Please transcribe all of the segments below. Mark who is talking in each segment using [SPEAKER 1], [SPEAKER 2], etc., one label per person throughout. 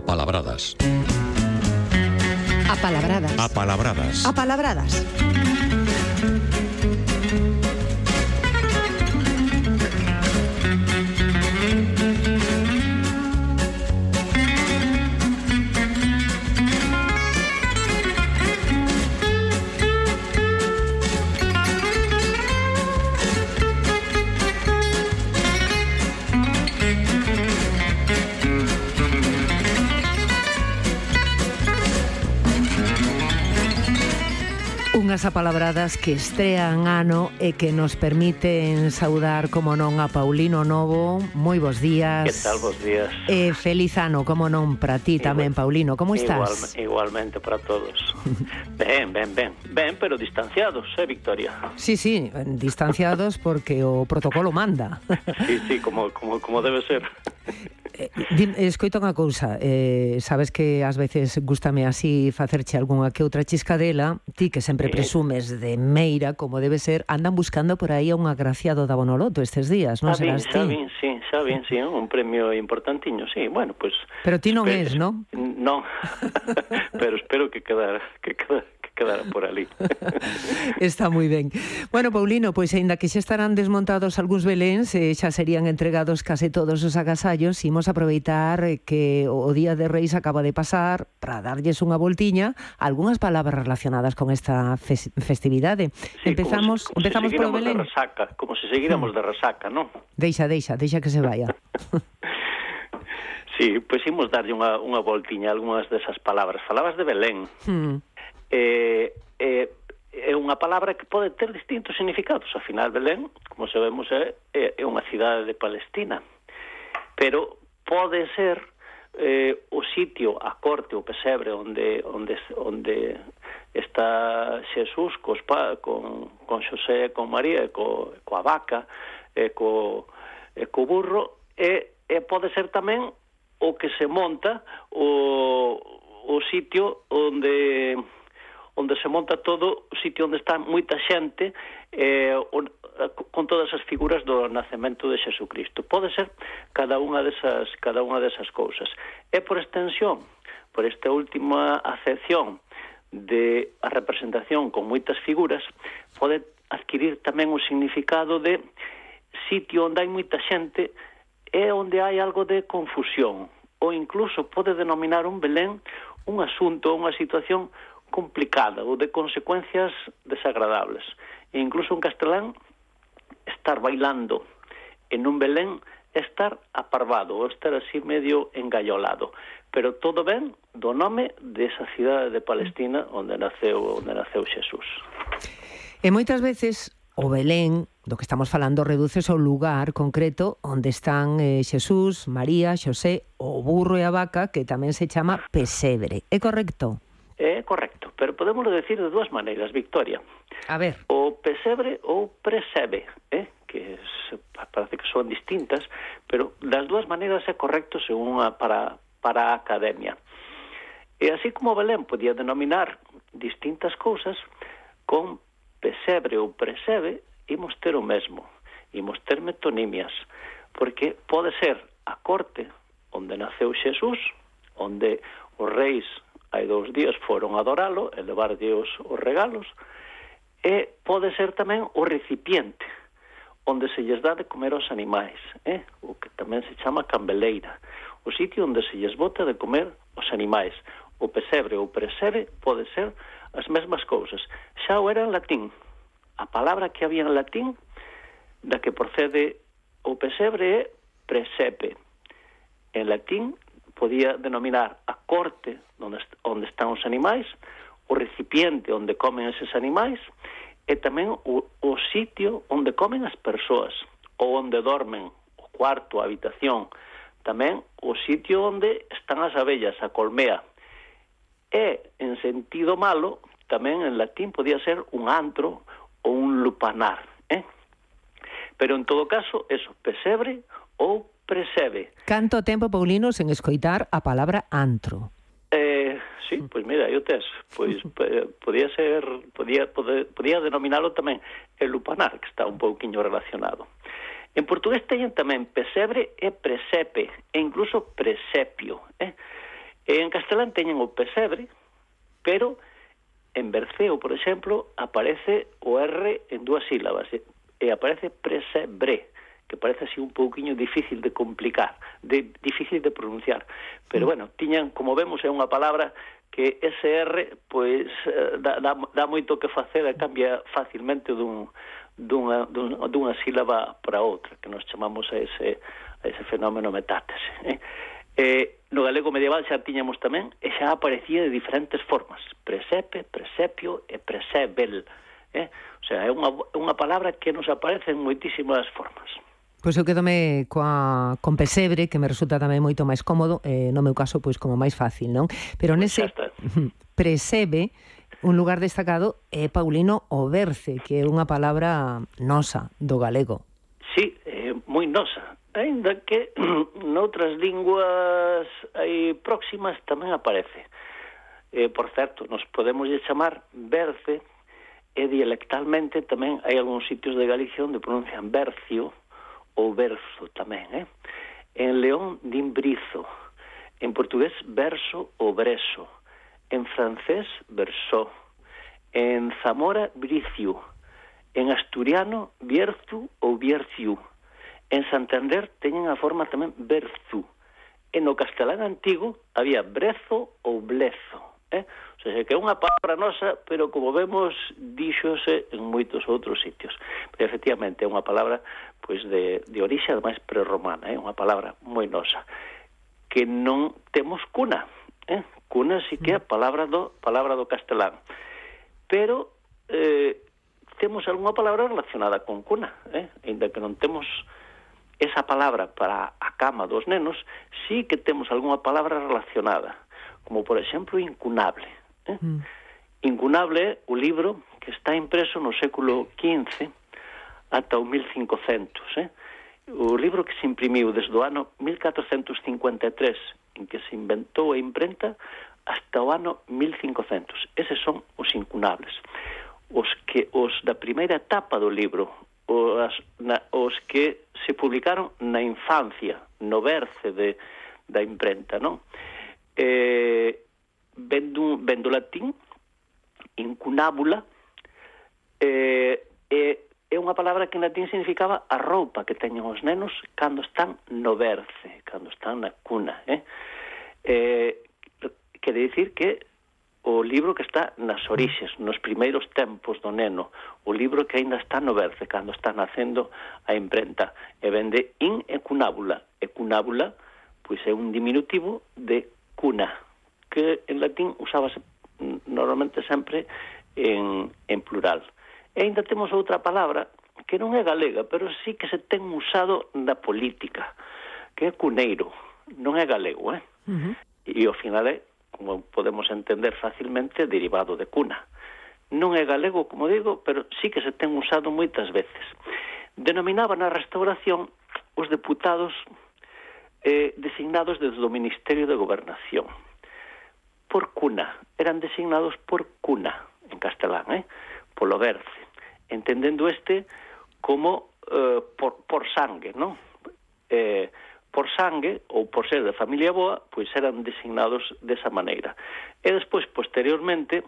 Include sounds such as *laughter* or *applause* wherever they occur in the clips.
[SPEAKER 1] Apalabradas.
[SPEAKER 2] Apalabradas.
[SPEAKER 1] Apalabradas.
[SPEAKER 2] Apalabradas. Palabras apalabradas que estrean ano e que nos permiten saudar, como non, a Paulino Novo. Moi bons días.
[SPEAKER 3] Que tal, bons días.
[SPEAKER 2] E feliz ano, como non, para ti
[SPEAKER 3] Igual,
[SPEAKER 2] tamén, Paulino. Como estás?
[SPEAKER 3] Igual, igualmente para todos. *laughs* ben, ben, ben. Ben, pero distanciados, eh, Victoria?
[SPEAKER 2] Sí, sí, distanciados porque o protocolo manda.
[SPEAKER 3] sí, sí, como, como, como debe ser. *laughs*
[SPEAKER 2] Dim, escoita unha cousa, eh, sabes que ás veces gustame así facerche algunha que outra chiscadela, ti que sempre presumes de Meira, como debe ser, andan buscando por aí a un agraciado da Bonoloto estes días, non serás ti?
[SPEAKER 3] Sabín, sí, sabín, sí, un premio importantiño, sí, bueno, pues...
[SPEAKER 2] Pero ti non
[SPEAKER 3] espero,
[SPEAKER 2] es, non?
[SPEAKER 3] Non, *laughs* pero espero que quedar, que quedar, quedara por ali. *laughs*
[SPEAKER 2] Está moi ben. Bueno, Paulino, pois aínda que xa estarán desmontados algúns beléns, eh, xa serían entregados case todos os agasallos, imos aproveitar eh, que o Día de Reis acaba de pasar para darlles unha voltiña algunhas palabras relacionadas con esta fes festividade.
[SPEAKER 3] Sí,
[SPEAKER 2] empezamos
[SPEAKER 3] como se, como
[SPEAKER 2] empezamos polo Belén.
[SPEAKER 3] Resaca, como se seguíramos de resaca, non?
[SPEAKER 2] Deixa, deixa, deixa que se vaya. *laughs*
[SPEAKER 3] Sí, pois imos darlle unha, unha voltiña a algunhas desas palabras. Falabas de Belén.
[SPEAKER 2] Hmm
[SPEAKER 3] eh, eh, é unha palabra que pode ter distintos significados. Ao final, Belén, como sabemos, é, é unha cidade de Palestina. Pero pode ser eh, o sitio, a corte, o pesebre onde, onde, onde está Xesús cos pa, con, con Xosé, con María, e co, coa vaca, e co, e co burro, e, e pode ser tamén o que se monta o, o sitio onde onde se monta todo o sitio onde está moita xente eh, on, con todas as figuras do nacemento de Xesucristo. Pode ser cada unha desas, cada unha desas cousas. E por extensión, por esta última acepción de a representación con moitas figuras, pode adquirir tamén un significado de sitio onde hai moita xente e onde hai algo de confusión ou incluso pode denominar un Belén un asunto unha situación complicada ou de consecuencias desagradables. E incluso un castelán estar bailando en un Belén estar aparvado ou estar así medio engallolado. Pero todo ben do nome desa cidade de Palestina onde naceu, onde naceu Xesús.
[SPEAKER 2] E moitas veces o Belén do que estamos falando reduce ao lugar concreto onde están eh, Xesús, María, Xosé, o burro e a vaca que tamén se chama pesebre. É correcto?
[SPEAKER 3] É correcto pero podemos decir de dúas maneiras, Victoria.
[SPEAKER 2] A ver.
[SPEAKER 3] O pesebre ou presebe, eh? que se, parece que son distintas, pero das dúas maneiras é correcto según a, para, para a academia. E así como Belén podía denominar distintas cousas, con pesebre ou presebe imos ter o mesmo, imos ter metonimias, porque pode ser a corte onde naceu Xesús, onde os reis hai dous días foron a adoralo e levarlle os, os regalos e pode ser tamén o recipiente onde se lles dá de comer aos animais, eh? o que tamén se chama cambeleira, o sitio onde se lles bota de comer aos animais. O pesebre ou presere pode ser as mesmas cousas. Xa o era en latín. A palabra que había en latín da que procede o pesebre é presepe. En latín podía denominar a corte onde, onde están os animais, o recipiente onde comen eses animais e tamén o, o sitio onde comen as persoas ou onde dormen, o cuarto, a habitación, tamén o sitio onde están as abellas, a colmea. E, en sentido malo, tamén en latín podía ser un antro ou un lupanar, eh? Pero en todo caso, eso, pesebre ou presebe.
[SPEAKER 2] Canto tempo, Paulino, sen escoitar a palabra antro?
[SPEAKER 3] Eh, sí, pois mira, eu tes. Pois *laughs* eh, podía ser, podía, podía, podía denominalo tamén el lupanar, que está un pouquiño relacionado. En portugués teñen tamén pesebre e presepe, e incluso presepio. Eh? E en castelán teñen o pesebre, pero en Berceo, por exemplo, aparece o R en dúas sílabas, e aparece presebre que parece así un pouquiño difícil de complicar, de, difícil de pronunciar. Pero mm. bueno, tiñan, como vemos, é unha palabra que ese R pois eh, dá, dá, dá moito que facer e cambia facilmente dun, dunha, dunha, dunha sílaba para outra, que nos chamamos a ese, a ese fenómeno metátese. Eh? Eh, no galego medieval xa tiñamos tamén e xa aparecía de diferentes formas, presepe, presepio e presebel. Eh? O sea, é unha, unha palabra que nos aparece en moitísimas formas.
[SPEAKER 2] Pois eu quedome coa, con pesebre, que me resulta tamén moito máis cómodo, eh, no meu caso, pois como máis fácil, non? Pero pois nese presebe, un lugar destacado é Paulino Oberce, que é unha palabra nosa do galego.
[SPEAKER 3] Sí, é moi nosa. Ainda que *clears throat* noutras linguas aí próximas tamén aparece. Eh, por certo, nos podemos chamar Berce, e dialectalmente tamén hai algúns sitios de Galicia onde pronuncian Bercio, ou verso tamén, eh? En León din brizo, en portugués verso ou breso, en francés versó, en Zamora bricio, en asturiano bierzu ou bierciu, en Santander teñen a forma tamén berzu, en o castelán antigo había brezo ou blezo, eh? O sea, que é unha palabra nosa, pero como vemos, díxose en moitos outros sitios. Pero, efectivamente, é unha palabra pois de, de orixe ademais prerromana, é eh? unha palabra moi nosa, que non temos cuna, eh? cuna si que é a mm. palabra do, palabra do castelán. Pero eh, temos algunha palabra relacionada con cuna, eh? ainda que non temos esa palabra para a cama dos nenos, sí que temos algunha palabra relacionada, como por exemplo incunable. Eh? Mm. Incunable é o libro que está impreso no século XV ata o 1500. Eh? O libro que se imprimiu desde o ano 1453, en que se inventou a imprenta, hasta o ano 1500. Eses son os incunables. Os que os da primeira etapa do libro, os, na, os que se publicaron na infancia, no berce de, da imprenta, non? Eh, vendo, vendo latín, incunábula, eh, eh, é unha palabra que en latín significaba a roupa que teñen os nenos cando están no berce, cando están na cuna. Eh? Eh, quere dicir que o libro que está nas orixes, nos primeiros tempos do neno, o libro que aínda está no berce, cando está nacendo a imprenta, e vende in e cunábula. E cunábula, pois é un diminutivo de cuna, que en latín usábase normalmente sempre en, en plural. E ainda temos outra palabra que non é galega, pero sí que se ten usado na política, que é cuneiro, non é galego, eh? Uh -huh. E ao final é, como podemos entender facilmente, derivado de cuna. Non é galego, como digo, pero sí que se ten usado moitas veces. Denominaba na restauración os deputados eh, designados desde o Ministerio de Gobernación por cuna, eran designados por cuna polo verse, entendendo este como eh, por, por sangue, non? Eh, por sangue ou por ser de familia boa, pois eran designados desa maneira. E despois, posteriormente,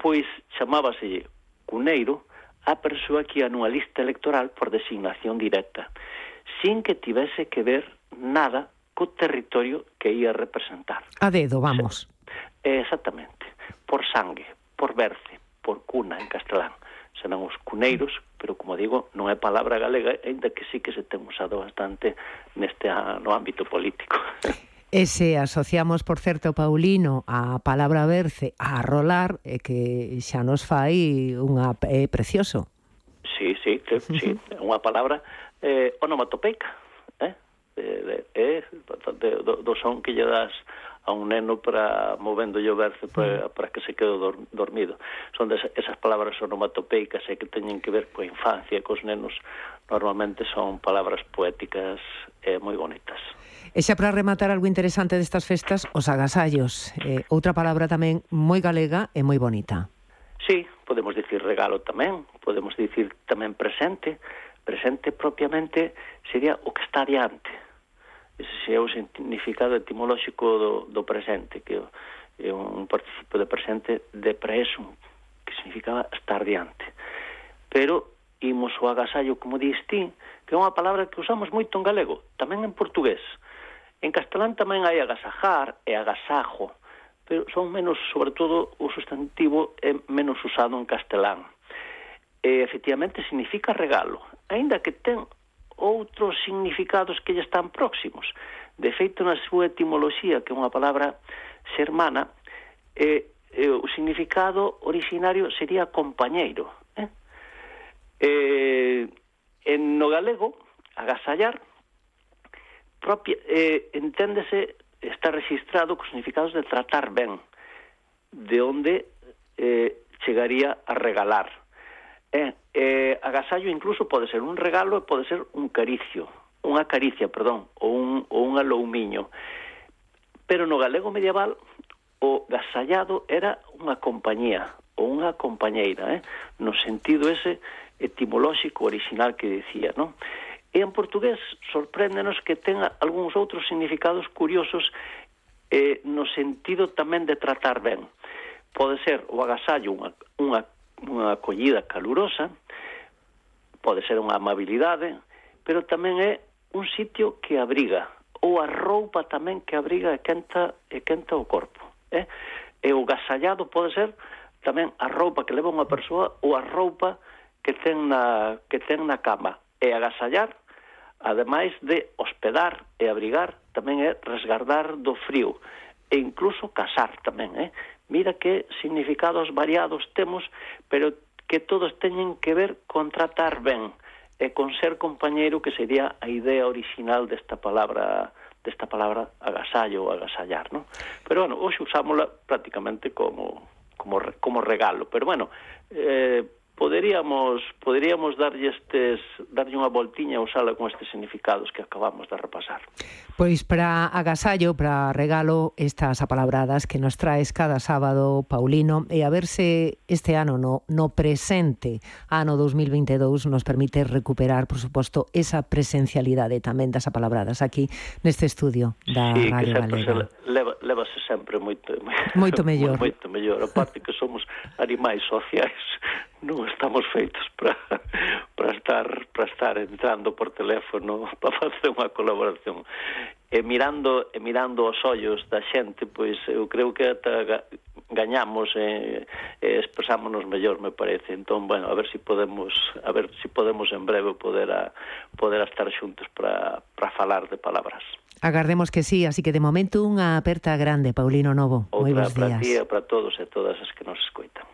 [SPEAKER 3] pois chamábase cuneiro a persoa que ia nunha lista electoral por designación directa, sin que tivese que ver nada co territorio que ia representar.
[SPEAKER 2] A dedo, vamos.
[SPEAKER 3] Se, exactamente, por sangue, por verse por cuna en castelán. Serán os cuneiros, pero como digo, non é palabra galega, aínda que sí que se ten usado bastante neste no ámbito político. *laughs*
[SPEAKER 2] E se asociamos, por certo, Paulino, a palabra berce a rolar, é que xa nos fai unha é precioso.
[SPEAKER 3] Sí, sí, que, *laughs* sí, unha palabra eh, onomatopeica, eh? eh é, é, eh, do, do son que lle das a un neno para movendo o berzo para, mm. para que se quede dor, dormido. Son des, esas palabras onomatopeicas e que teñen que ver coa infancia, cos nenos, normalmente son palabras poéticas eh, moi bonitas.
[SPEAKER 2] E xa para rematar algo interesante destas festas, os agasallos. Eh, outra palabra tamén moi galega e moi bonita.
[SPEAKER 3] Sí, podemos dicir regalo tamén, podemos dicir tamén presente. Presente propiamente sería o que está diante, ese é o significado etimolóxico do, do presente, que é un participio de presente de presum, que significaba estar diante. Pero imos o agasallo, como dís ti, que é unha palabra que usamos moito en galego, tamén en portugués. En castelán tamén hai agasajar e agasajo, pero son menos, sobre todo, o sustantivo é menos usado en castelán. E, efectivamente, significa regalo, aínda que ten outros significados que lle están próximos. De feito, na súa etimoloxía, que é unha palabra xermana, eh, eh, o significado originario sería compañeiro. Eh? Eh, en no galego, agasallar, propia, eh, enténdese, está registrado co significados de tratar ben, de onde eh, chegaría a regalar. Eh, eh, agasallo incluso pode ser un regalo e pode ser un caricio, unha caricia, perdón, ou un, ou un aloumiño. Pero no galego medieval o gasallado era unha compañía ou unha compañeira, eh? no sentido ese etimolóxico original que dicía, non? E en portugués sorpréndenos que ten algúns outros significados curiosos eh, no sentido tamén de tratar ben. Pode ser o agasallo unha, unha unha acollida calurosa, pode ser unha amabilidade, pero tamén é un sitio que abriga, ou a roupa tamén que abriga e quenta, e quenta o corpo. Eh? E o gasallado pode ser tamén a roupa que leva unha persoa ou a roupa que ten na, que ten na cama. E agasallar, ademais de hospedar e abrigar, tamén é resgardar do frío e incluso casar tamén, eh? Mira que significados variados temos, pero que todos teñen que ver con tratar ben e con ser compañeiro que sería a idea original desta palabra desta palabra agasallo ou agasallar, non? Pero bueno, hoxe usámola prácticamente como como como regalo, pero bueno, eh poderíamos poderíamos darlle estes darlle unha voltiña ao sala con estes significados que acabamos de repasar.
[SPEAKER 2] Pois para agasallo, para regalo estas apalabradas que nos traes cada sábado Paulino e a verse este ano no no presente, ano 2022 nos permite recuperar, por suposto, esa presencialidade tamén das apalabradas aquí neste estudio da
[SPEAKER 3] sí,
[SPEAKER 2] Radio
[SPEAKER 3] que
[SPEAKER 2] Galega.
[SPEAKER 3] Se leva, levase sempre moito *laughs*
[SPEAKER 2] moito mellor.
[SPEAKER 3] Moito mellor, aparte que somos animais sociais non estamos feitos *laughs* para para estar para estar entrando por teléfono *laughs* para facer unha colaboración. E mirando e mirando os ollos da xente, pois eu creo que ata gañamos e, e expresámonos mellor, me parece. Entón, bueno, a ver si podemos a ver si podemos en breve poder a poder a estar xuntos para para falar de palabras.
[SPEAKER 2] Agardemos que sí, así que de momento unha aperta grande, Paulino Novo. Moi bons días.
[SPEAKER 3] Para ti e para todos e todas as que nos escoitan.